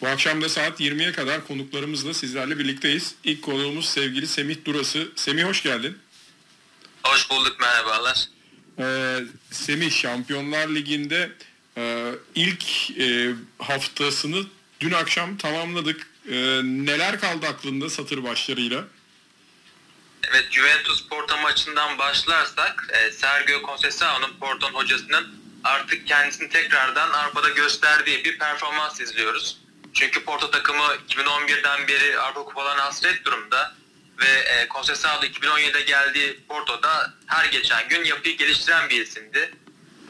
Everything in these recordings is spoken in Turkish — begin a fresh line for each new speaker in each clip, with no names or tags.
Bu akşam da saat 20'ye kadar konuklarımızla sizlerle birlikteyiz. İlk konuğumuz sevgili Semih Durası. Semih hoş geldin.
Hoş bulduk merhabalar.
Ee, Semih Şampiyonlar Ligi'nde e, ilk e, haftasını dün akşam tamamladık. E, neler kaldı aklında satır başlarıyla?
Evet Juventus Porto maçından başlarsak e, Sergio Conceição'nun Porto'nun hocasının artık kendisini tekrardan Avrupa'da gösterdiği bir performans izliyoruz. Çünkü Porto takımı 2011'den beri Avrupa Kupalarına hasret durumda ve e, Conceição da 2017'de geldiği Porto'da her geçen gün yapıyı geliştiren bir isimdi.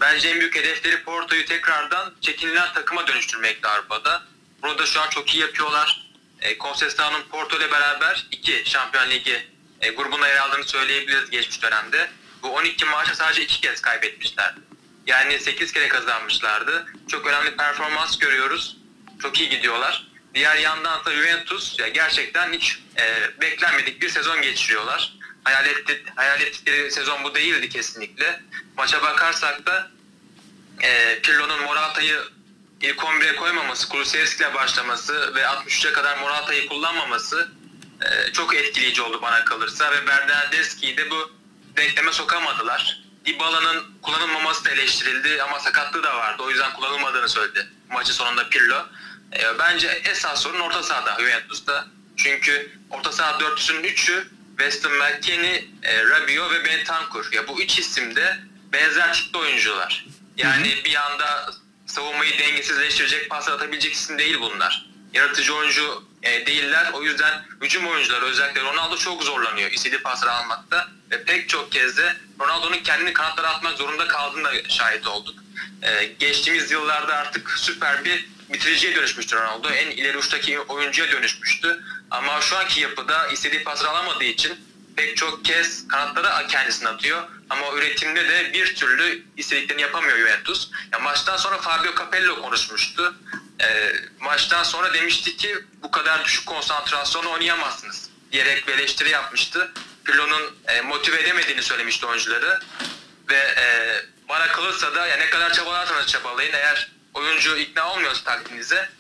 Bence en büyük hedefleri Porto'yu tekrardan çekinilen takıma dönüştürmekti Avrupa'da. Bunu da şu an çok iyi yapıyorlar. E, Conceição'nun Porto ile beraber iki Şampiyon Ligi e, grubuna yer aldığını söyleyebiliriz geçmiş dönemde. Bu 12 maçta sadece iki kez kaybetmişlerdi. Yani 8 kere kazanmışlardı. Çok önemli performans görüyoruz. Çok iyi gidiyorlar. Diğer yandan da Juventus ya gerçekten hiç e, beklenmedik bir sezon geçiriyorlar. Hayal, etti, hayal ettikleri sezon bu değildi kesinlikle. Maça bakarsak da e, Pirlo'nun Morata'yı ilk 11'e koymaması, Kulusevski ile başlaması ve 63'e kadar Morata'yı kullanmaması e, çok etkileyici oldu bana kalırsa ve Bernardeschi'yi de bu denkleme sokamadılar. Dybala'nın kullanılmaması da eleştirildi ama sakatlığı da vardı. O yüzden kullanılmadığını söyledi maçı sonunda Pirlo. E, bence esas sorun orta sahada Juventus'ta. Çünkü orta saha dörtlüsünün üçü Weston McKennie, e, Rabiot ve Bentancur. Ya bu üç isim de benzer tipte oyuncular. Yani hı hı. bir anda savunmayı dengesizleştirecek, pas atabilecek isim değil bunlar. Yaratıcı oyuncu e, değiller. O yüzden hücum oyuncuları özellikle Ronaldo çok zorlanıyor istediği pasları almakta. Ve pek çok kez de Ronaldo'nun kendini kanatlara atmak zorunda kaldığında şahit olduk. E, geçtiğimiz yıllarda artık süper bir bitiriciye dönüşmüştü Ronaldo. En ileri uçtaki oyuncuya dönüşmüştü. Ama şu anki yapıda istediği pasları alamadığı için pek çok kez kanatlara kendisini atıyor. Ama üretimde de bir türlü istediklerini yapamıyor Juventus. Ya maçtan sonra Fabio Capello konuşmuştu. E, maçtan sonra demişti ki bu kadar düşük konsantrasyonu oynayamazsınız diyerek bir eleştiri yapmıştı. Pirlo'nun e, motive edemediğini söylemişti oyuncuları. Ve e, bana kalırsa da ya ne kadar çabalarsanız çabalayın eğer oyuncu ikna olmuyorsa taktiğinize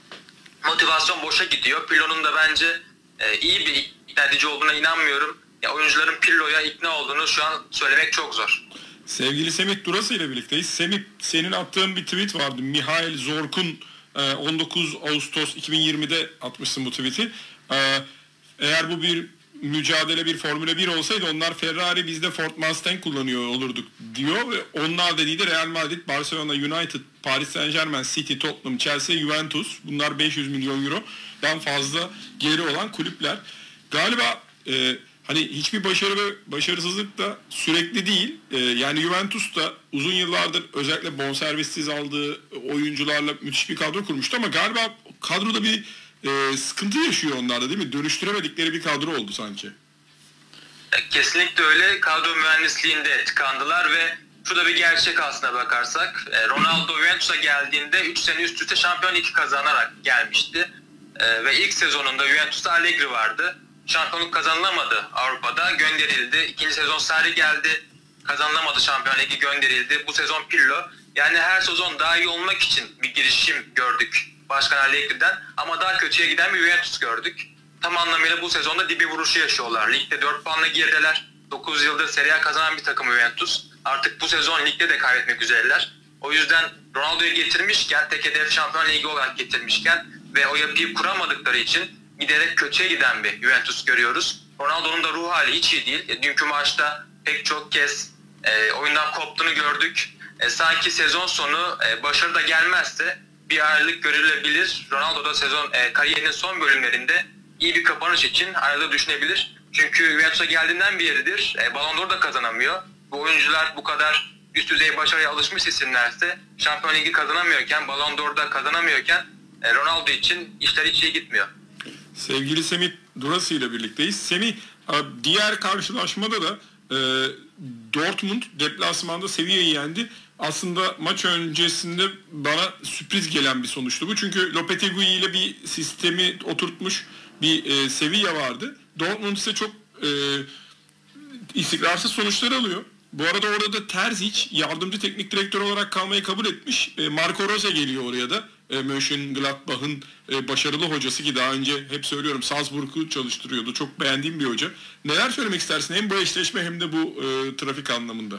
motivasyon boşa gidiyor. Pirlo'nun da bence e, iyi bir ikna edici olduğuna inanmıyorum. Ya oyuncuların Pirlo'ya ikna olduğunu şu an söylemek çok zor.
Sevgili Semih Durası ile birlikteyiz. Semih senin attığın bir tweet vardı. Mihail Zork'un 19 e, Ağustos 2020'de atmışsın bu tweet'i. E, eğer bu bir mücadele bir Formula 1 olsaydı onlar Ferrari bizde Ford Mustang kullanıyor olurduk diyor ve onlar dediği de Real Madrid, Barcelona, United, Paris Saint Germain, City, Tottenham, Chelsea, Juventus bunlar 500 milyon eurodan fazla geri olan kulüpler. Galiba e, hani hiçbir başarı ve başarısızlık da sürekli değil. E, yani Juventus da uzun yıllardır özellikle bonservissiz aldığı oyuncularla müthiş bir kadro kurmuştu ama galiba kadroda bir e, sıkıntı yaşıyor onlar da değil mi? Dönüştüremedikleri bir kadro oldu sanki.
Kesinlikle öyle. Kadro mühendisliğinde tıkandılar ve şu da bir gerçek aslına bakarsak. E, Ronaldo Juventus'a geldiğinde 3 sene üst üste Şampiyon Ligi kazanarak gelmişti. E, ve ilk sezonunda Juventus'ta Allegri vardı. Şampiyonluk kazanılamadı Avrupa'da. Gönderildi. İkinci sezon Sarri geldi. Kazanılamadı Şampiyon Ligi gönderildi. Bu sezon Pirlo. Yani her sezon daha iyi olmak için bir girişim gördük Başkan Allegri'den ama daha kötüye giden bir Juventus gördük. Tam anlamıyla bu sezonda dibi vuruşu yaşıyorlar. Ligde 4 puanla gerideler. 9 yıldır Serie A kazanan bir takım Juventus. Artık bu sezon ligde de kaybetmek üzereler. O yüzden Ronaldo'yu getirmişken, tek hedef Şampiyon Ligi olarak getirmişken ve o yapıyı kuramadıkları için giderek kötüye giden bir Juventus görüyoruz. Ronaldo'nun da ruh hali hiç iyi değil. E, dünkü maçta pek çok kez e, oyundan koptuğunu gördük. E, sanki sezon sonu e, başarı da gelmezse bir ayrılık görülebilir. Ronaldo da sezon e, kariyerinin son bölümlerinde iyi bir kapanış için ayrılığı düşünebilir. Çünkü Juventus'a geldiğinden beridir e, Ballon d'Or da kazanamıyor. Bu oyuncular bu kadar üst düzey başarıya alışmış isimlerse Şampiyon Ligi kazanamıyorken, Ballon d'Or'da kazanamıyorken e, Ronaldo için işler hiç iyi gitmiyor.
Sevgili Semih Durası ile birlikteyiz. Semih diğer karşılaşmada da e, Dortmund deplasmanda Sevilla'yı yendi aslında maç öncesinde bana sürpriz gelen bir sonuçtu bu. Çünkü Lopetegui ile bir sistemi oturtmuş bir e, Sevilla vardı. Dortmund ise çok e, istikrarsız sonuçlar alıyor. Bu arada orada da Terzic yardımcı teknik direktör olarak kalmayı kabul etmiş. E, Marco Rose geliyor oraya da. E, Mönchengladbach'ın e, başarılı hocası ki daha önce hep söylüyorum Salzburg'u çalıştırıyordu. Çok beğendiğim bir hoca. Neler söylemek istersin hem bu eşleşme hem de bu e, trafik anlamında?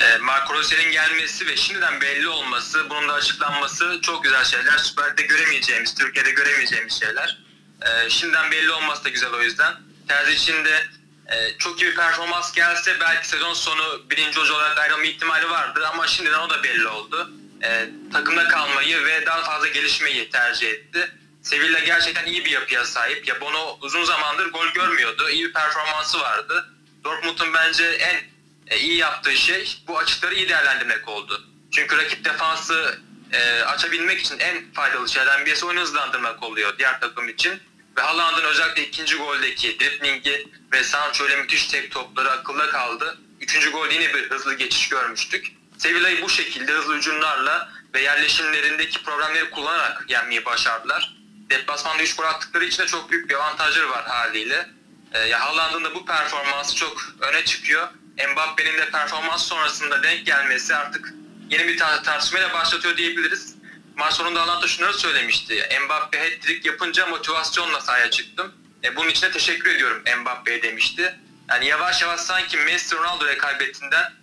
E, Marco Rossi'nin gelmesi ve şimdiden belli olması, bunun da açıklanması çok güzel şeyler. Süper Lig'de göremeyeceğimiz, Türkiye'de göremeyeceğimiz şeyler. E, şimdiden belli olması da güzel o yüzden. Terzi için de e, çok iyi bir performans gelse belki sezon sonu birinci hoca olarak ayrılma ihtimali vardı ama şimdiden o da belli oldu. E, takımda kalmayı ve daha fazla gelişmeyi tercih etti. Sevilla gerçekten iyi bir yapıya sahip. Ya Bono uzun zamandır gol görmüyordu. İyi bir performansı vardı. Dortmund'un bence en e, iyi yaptığı şey bu açıkları iyi değerlendirmek oldu. Çünkü rakip defansı e, açabilmek için en faydalı şeylerden birisi oyunu hızlandırmak oluyor diğer takım için. Ve Haaland'ın özellikle ikinci goldeki driblingi ve Sancho ile müthiş tek topları akılda kaldı. Üçüncü gol yine bir hızlı geçiş görmüştük. Sevilla'yı bu şekilde hızlı hücumlarla ve yerleşimlerindeki problemleri kullanarak yenmeyi başardılar. Deplasmanda 3 gol attıkları için de çok büyük bir avantajları var haliyle. E, ya Haaland'ın da bu performansı çok öne çıkıyor. Mbappe'nin de performans sonrasında denk gelmesi artık yeni bir tar- tartışmaya başlatıyor diyebiliriz. Maç sonunda Haaland da şunları söylemişti. Mbappe hat-trick yapınca motivasyonla sahaya çıktım. E, bunun için de teşekkür ediyorum Mbappe'ye demişti. Yani yavaş yavaş sanki Messi Ronaldo rekabetinden e,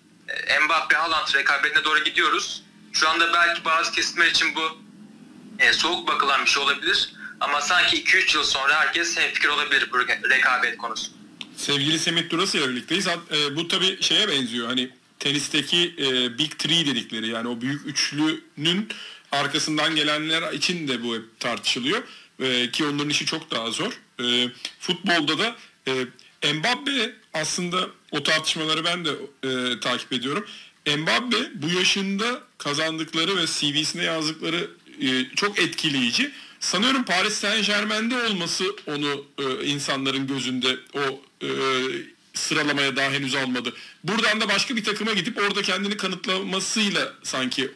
Mbappe Haaland rekabetine doğru gidiyoruz. Şu anda belki bazı kesimler için bu e, soğuk bakılan bir şey olabilir. Ama sanki 2-3 yıl sonra herkes hemfikir olabilir bu rekabet konusu.
Sevgili Semih Durası ile birlikteyiz. E, bu tabii şeye benziyor. Hani tenisteki e, Big Three dedikleri yani o büyük üçlünün arkasından gelenler için de bu hep tartışılıyor. E, ki onların işi çok daha zor. E, futbolda da e, Mbappe aslında o tartışmaları ben de e, takip ediyorum. Mbappe bu yaşında kazandıkları ve CV'sine yazdıkları e, çok etkileyici. Sanıyorum Paris Saint Germain'de olması onu e, insanların gözünde o e, sıralamaya daha henüz almadı. Buradan da başka bir takıma gidip orada kendini kanıtlamasıyla sanki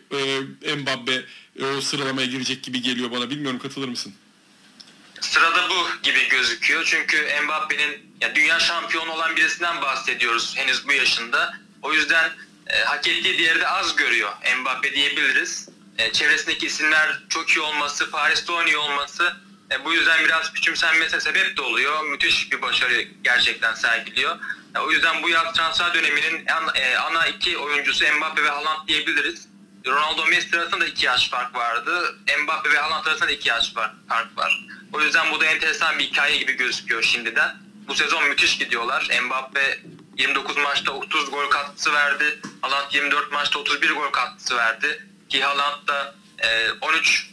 e, Mbappe e, o sıralamaya girecek gibi geliyor bana. Bilmiyorum katılır mısın?
Sırada bu gibi gözüküyor. Çünkü Mbappe'nin ya dünya şampiyonu olan birisinden bahsediyoruz henüz bu yaşında. O yüzden e, hak ettiği değeri de az görüyor Mbappe diyebiliriz. E, çevresindeki isimler çok iyi olması, Paris'te oynuyor olması e, bu yüzden biraz küçümsenmesine sebep de oluyor. Müthiş bir başarı gerçekten sergiliyor. E, o yüzden bu yaz transfer döneminin an, e, ana iki oyuncusu Mbappe ve Haaland diyebiliriz. Ronaldo Messi arasında da iki yaş fark vardı. Mbappe ve Haaland arasında da iki yaş fark var. O yüzden bu da enteresan bir hikaye gibi gözüküyor şimdiden. Bu sezon müthiş gidiyorlar. Mbappe 29 maçta 30 gol katkısı verdi. Haaland 24 maçta 31 gol katkısı verdi. Ki Haaland da 13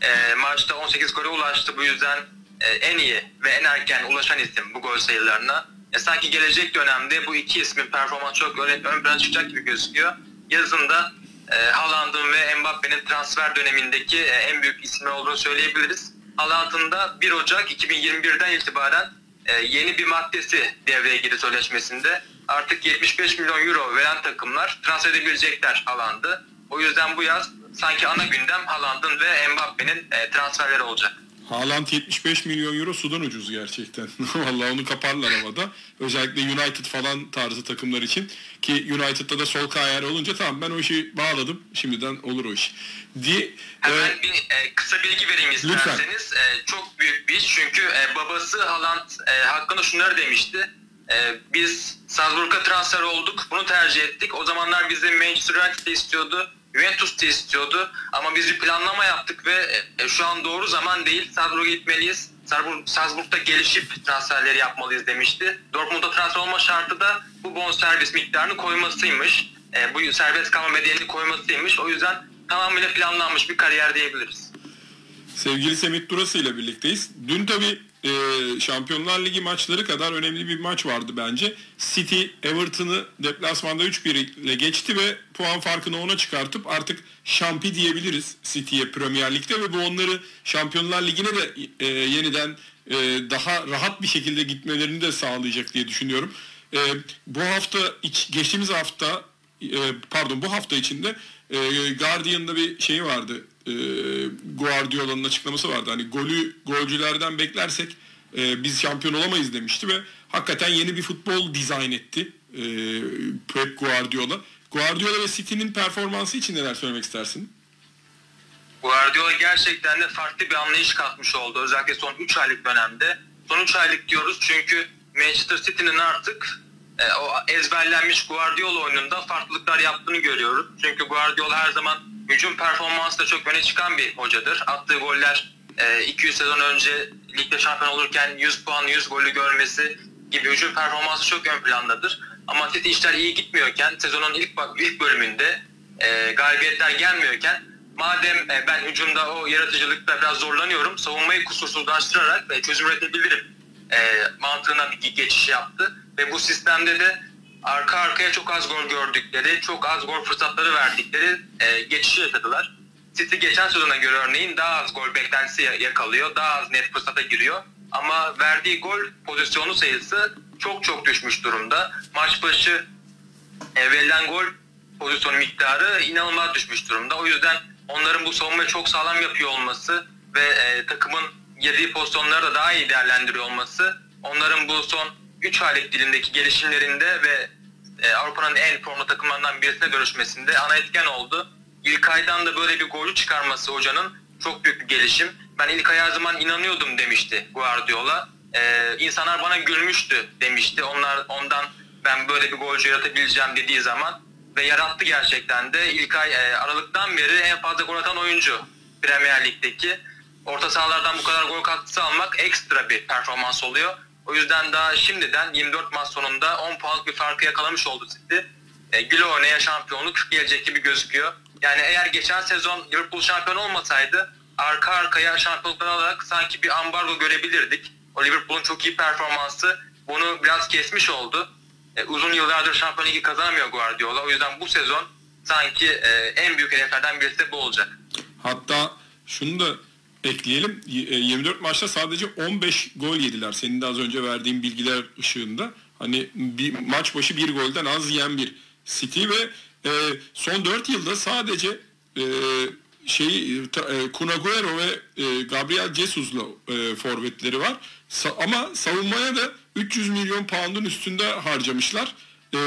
e, maçta 18 gole ulaştı. Bu yüzden e, en iyi ve en erken ulaşan isim bu gol sayılarına. E, sanki gelecek dönemde bu iki ismin performansı çok ön, ön plana çıkacak gibi gözüküyor. Yazında e, Haaland'ın ve Mbappe'nin transfer dönemindeki e, en büyük isimler olduğunu söyleyebiliriz. Haaland'ın da 1 Ocak 2021'den itibaren e, yeni bir maddesi devreye girdi sözleşmesinde. Artık 75 milyon euro veren takımlar transfer edebilecekler Haaland'ı. O yüzden bu yaz sanki ana gündem Haaland'ın ve Mbappe'nin e, transferleri olacak.
Haaland 75 milyon euro sudan ucuz gerçekten. Vallahi onu kaparlar havada. Özellikle United falan tarzı takımlar için. Ki United'da da sol ayarı olunca tamam ben o işi bağladım. Şimdiden olur o iş.
Diye, Hemen e, bir e, kısa bilgi vereyim isterseniz. E, çok büyük bir iş çünkü e, babası Haaland e, hakkında şunları demişti. E, biz Salzburg'a transfer olduk. Bunu tercih ettik. O zamanlar bizi Manchester United istiyordu. Juventus da istiyordu ama biz bir planlama yaptık ve e, şu an doğru zaman değil. Salzburg'a gitmeliyiz. Salzburg, Salzburg'da gelişip transferleri yapmalıyız demişti. Dortmund'a transfer olma şartı da bu bonservis miktarını koymasıymış. E, bu serbest kalma bedelini koymasıymış. O yüzden tamamıyla planlanmış bir kariyer diyebiliriz.
Sevgili Semih Durası ile birlikteyiz. Dün tabii e, Şampiyonlar Ligi maçları kadar önemli bir maç vardı bence. City Everton'ı deplasmanda 3-1 ile geçti ve puan farkını ona çıkartıp artık şampi diyebiliriz City'ye Premier Lig'de ve bu onları Şampiyonlar Ligi'ne de e, yeniden e, daha rahat bir şekilde gitmelerini de sağlayacak diye düşünüyorum. E, bu hafta geçtiğimiz hafta e, pardon bu hafta içinde e, Guardian'da bir şey vardı e, Guardiola'nın açıklaması vardı. Hani golü golcülerden beklersek e, biz şampiyon olamayız demişti ve hakikaten yeni bir futbol dizayn etti e, Pep Guardiola. Guardiola ve City'nin performansı için neler söylemek istersin?
Guardiola gerçekten de farklı bir anlayış katmış oldu. Özellikle son 3 aylık dönemde. Son 3 aylık diyoruz çünkü Manchester City'nin artık e, o ezberlenmiş Guardiola oyununda farklılıklar yaptığını görüyoruz. Çünkü Guardiola her zaman hücum performansında çok öne çıkan bir hocadır. Attığı goller e, 200 sezon önce ligde şampiyon olurken 100 puan 100 golü görmesi gibi hücum performansı çok ön plandadır. Ama City işler iyi gitmiyorken sezonun ilk ilk bölümünde e, galibiyetler gelmiyorken madem e, ben hücumda o yaratıcılıkta biraz zorlanıyorum savunmayı kusursuzlaştırarak ve çözüm üretebilirim e, mantığına bir geçiş yaptı. Ve bu sistemde de arka arkaya çok az gol gördükleri, çok az gol fırsatları verdikleri e, geçişi yaşadılar. City geçen sezona göre örneğin daha az gol beklentisi yakalıyor, daha az net fırsata giriyor. Ama verdiği gol pozisyonu sayısı çok çok düşmüş durumda. Maç başı e, gol pozisyon miktarı inanılmaz düşmüş durumda. O yüzden onların bu savunmayı çok sağlam yapıyor olması ve e, takımın girdiği pozisyonları da daha iyi değerlendiriyor olması onların bu son 3 aylık dilindeki gelişimlerinde ve e, Avrupa'nın en formlu takımlarından birisine dönüşmesinde ana etken oldu. İlk aydan da böyle bir golü çıkarması hocanın çok büyük bir gelişim. Ben ilk ay her zaman inanıyordum demişti Guardiola. Ee, insanlar bana gülmüştü demişti. Onlar ondan ben böyle bir golcü yaratabileceğim dediği zaman ve yarattı gerçekten de. İlk ay e, Aralık'tan beri en fazla gol atan oyuncu Premier Lig'deki. Orta sahalardan bu kadar gol katkısı almak ekstra bir performans oluyor. O yüzden daha şimdiden 24 maç sonunda 10 puanlık bir farkı yakalamış oldu City. E, güle şampiyonluk gelecek gibi gözüküyor. Yani eğer geçen sezon Liverpool şampiyon olmasaydı arka arkaya şampiyonluklar alarak sanki bir ambargo görebilirdik. O Liverpool'un çok iyi performansı bunu biraz kesmiş oldu. E, uzun yıllardır Şampiyon Ligi kazanamıyor Guardiola. O yüzden bu sezon sanki e, en büyük hedeflerden birisi bu olacak.
Hatta şunu da ekleyelim. 24 e, maçta sadece 15 gol yediler. Senin de az önce verdiğin bilgiler ışığında. Hani bir maç başı bir golden az yiyen bir City ve e, son 4 yılda sadece e, şey e, Kun ve e, Gabriel Jesus'la e, forvetleri var. Sa- ama savunmaya da 300 milyon pound'un üstünde harcamışlar. E,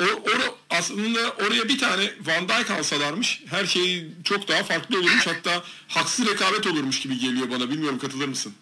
o, o aslında oraya bir tane Van Dijk alsalarmış her şey çok daha farklı olurmuş. Hatta haksız rekabet olurmuş gibi geliyor bana. Bilmiyorum katılır mısın?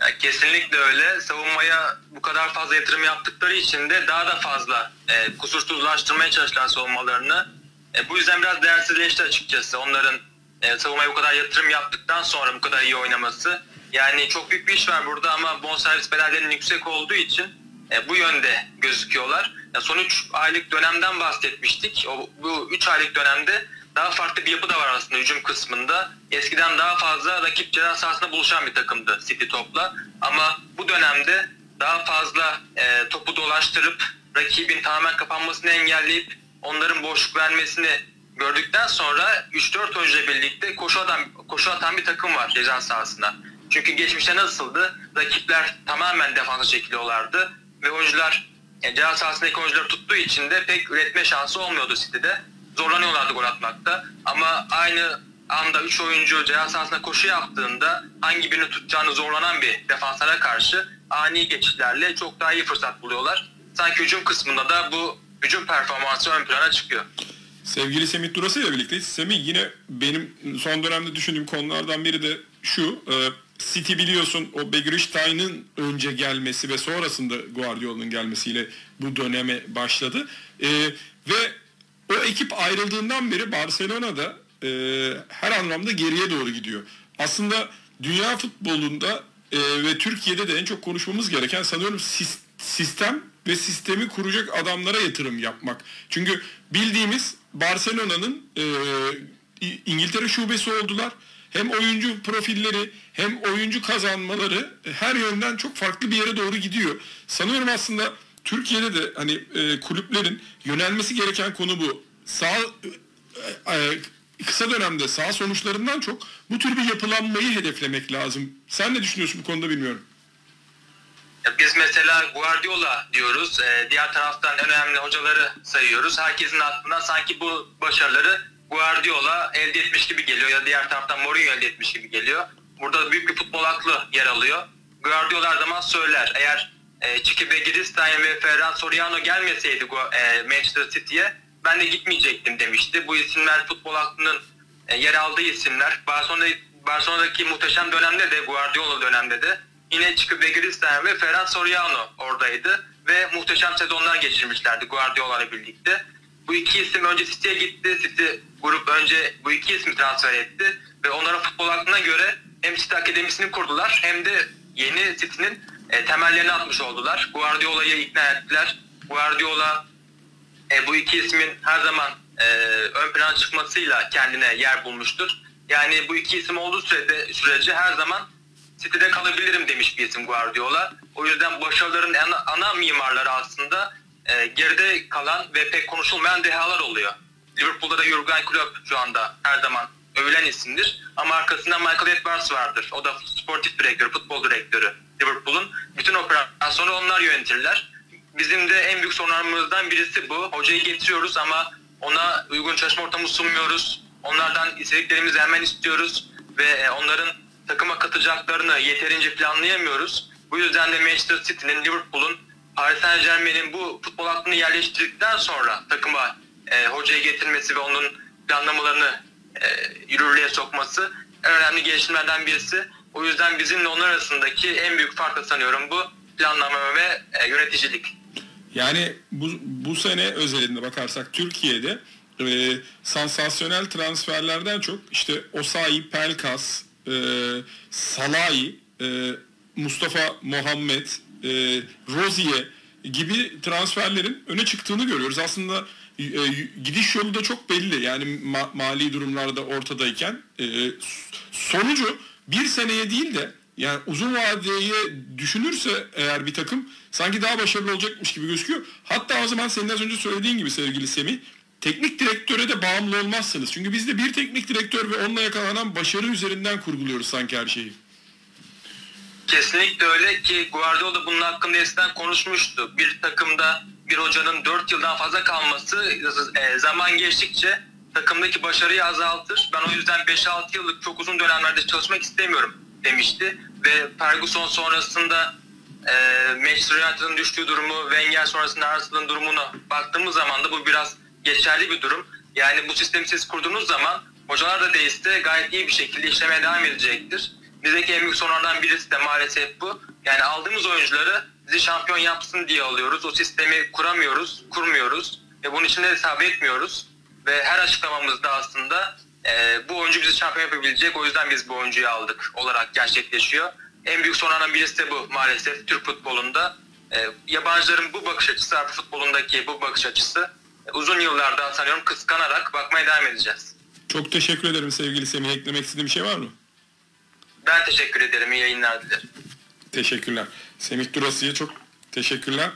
Ya kesinlikle öyle. Savunmaya bu kadar fazla yatırım yaptıkları için de daha da fazla e, kusursuzlaştırmaya çalıştılar savunmalarını. E, bu yüzden biraz değersizleşti açıkçası. Onların e, savunmaya bu kadar yatırım yaptıktan sonra bu kadar iyi oynaması. Yani çok büyük bir iş var burada ama bonservis bedellerinin yüksek olduğu için e, bu yönde gözüküyorlar. Son 3 aylık dönemden bahsetmiştik. O, bu 3 aylık dönemde daha farklı bir yapı da var aslında hücum kısmında. Eskiden daha fazla rakip ceza sahasında buluşan bir takımdı City topla. Ama bu dönemde daha fazla e, topu dolaştırıp rakibin tamamen kapanmasını engelleyip onların boşluk vermesini gördükten sonra 3-4 oyuncuyla birlikte koşu atan, koşu atan bir takım var ceza sahasında. Çünkü geçmişte nasıldı? Rakipler tamamen defansa çekiliyorlardı ve oyuncular yani ceza sahasındaki oyuncuları tuttuğu için de pek üretme şansı olmuyordu City'de. Zorlanıyorlardı gol atmakta. Ama aynı anda 3 oyuncu ceza sahasında koşu yaptığında hangi birini tutacağını zorlanan bir defanslara karşı ani geçişlerle çok daha iyi fırsat buluyorlar. Sanki hücum kısmında da bu hücum performansı ön plana çıkıyor.
Sevgili Semih Durası ile birlikteyiz. Semih yine benim son dönemde düşündüğüm konulardan biri de şu. E, City biliyorsun o Begirishtay'ın önce gelmesi ve sonrasında Guardiola'nın gelmesiyle bu döneme başladı. E, ve o ekip ayrıldığından beri Barcelona'da e, her anlamda geriye doğru gidiyor. Aslında dünya futbolunda e, ve Türkiye'de de en çok konuşmamız gereken sanıyorum sistem ve sistemi kuracak adamlara yatırım yapmak. Çünkü bildiğimiz Barcelona'nın e, İngiltere şubesi oldular. Hem oyuncu profilleri hem oyuncu kazanmaları her yönden çok farklı bir yere doğru gidiyor. Sanıyorum aslında Türkiye'de de hani e, kulüplerin yönelmesi gereken konu bu. Sağ e, e, kısa dönemde sağ sonuçlarından çok bu tür bir yapılanmayı hedeflemek lazım. Sen ne düşünüyorsun bu konuda bilmiyorum.
Biz mesela Guardiola diyoruz. Diğer taraftan en önemli hocaları sayıyoruz. Herkesin aklına sanki bu başarıları Guardiola elde etmiş gibi taraftan Mourinho elde etmiş gibi geliyor. Burada büyük bir futbol aklı yer alıyor. Guardiola her zaman söyler. Eğer e, Çiki Begiristain ve Ferran Soriano gelmeseydi e, Manchester City'ye ben de gitmeyecektim demişti. Bu isimler futbol aklının e, yer aldığı isimler. Barcelona, Barcelona'daki muhteşem dönemde de Guardiola dönemde de yine çıkıp Begristan ve Ferran Soriano oradaydı ve muhteşem sezonlar geçirmişlerdi Guardiola ile birlikte. Bu iki isim önce City'ye gitti. City grup önce bu iki ismi transfer etti ve onlara futbol aklına göre hem City Akademisi'ni kurdular hem de yeni City'nin e, temellerini atmış oldular. Guardiola'yı ikna ettiler. Guardiola e, bu iki ismin her zaman e, ön plana çıkmasıyla kendine yer bulmuştur. Yani bu iki isim olduğu sürede, sürece her zaman City'de kalabilirim demiş bir isim Guardiola. O yüzden başarıların ana, ana mimarları aslında e, geride kalan ve pek konuşulmayan dehalar oluyor. Liverpool'da da Jurgen Klopp şu anda her zaman övülen isimdir. Ama arkasında Michael Edwards vardır. O da sportif direktör, futbol direktörü Liverpool'un. Bütün operasyonu onlar yönetirler. Bizim de en büyük sorunlarımızdan birisi bu. Hocayı getiriyoruz ama ona uygun çalışma ortamı sunmuyoruz. Onlardan istediklerimizi hemen istiyoruz ve e, onların takıma katacaklarını yeterince planlayamıyoruz. Bu yüzden de Manchester City'nin, Liverpool'un, Paris Saint Germain'in bu futbol aklını yerleştirdikten sonra takıma e, hocayı getirmesi ve onun planlamalarını e, yürürlüğe sokması en önemli gelişmelerden birisi. O yüzden bizimle onlar arasındaki en büyük fark da sanıyorum bu planlama ve e, yöneticilik.
Yani bu, bu sene özelinde bakarsak Türkiye'de e, sansasyonel transferlerden çok işte Osayi, Pelkas, e, Salahi, e, Mustafa Muhammed, e, Rozier gibi transferlerin öne çıktığını görüyoruz. Aslında e, gidiş yolu da çok belli. Yani ma- mali durumlarda ortadayken e, sonucu bir seneye değil de yani uzun vadeye düşünürse eğer bir takım sanki daha başarılı olacakmış gibi gözüküyor. Hatta o zaman senin az önce söylediğin gibi sevgili Semih teknik direktöre de bağımlı olmazsınız. Çünkü biz de bir teknik direktör ve onunla yakalanan başarı üzerinden kurguluyoruz sanki her şeyi.
Kesinlikle öyle ki Guardiola bunun hakkında eskiden konuşmuştu. Bir takımda bir hocanın 4 yıldan fazla kalması e, zaman geçtikçe takımdaki başarıyı azaltır. Ben o yüzden 5-6 yıllık çok uzun dönemlerde çalışmak istemiyorum demişti. Ve Ferguson sonrasında e, Manchester United'ın düştüğü durumu, Wenger sonrasında Arsenal'ın durumuna baktığımız zaman da bu biraz geçerli bir durum. Yani bu sistemi siz kurduğunuz zaman hocalar da değişse gayet iyi bir şekilde işlemeye devam edecektir. Bizdeki en büyük sorunlardan birisi de maalesef bu. Yani aldığımız oyuncuları bizi şampiyon yapsın diye alıyoruz. O sistemi kuramıyoruz, kurmuyoruz. Ve bunun için de hesap etmiyoruz. Ve her açıklamamızda aslında e, bu oyuncu bizi şampiyon yapabilecek. O yüzden biz bu oyuncuyu aldık olarak gerçekleşiyor. En büyük sorunlardan birisi de bu maalesef Türk futbolunda. E, yabancıların bu bakış açısı, Avrupa futbolundaki bu bakış açısı e, uzun yıllardan sanıyorum kıskanarak bakmaya devam edeceğiz.
Çok teşekkür ederim sevgili Semih. Eklemek istediğim bir şey var mı?
Ben teşekkür ederim. İyi yayınlar dilerim.
Teşekkürler. Semih Durası'ya çok teşekkürler.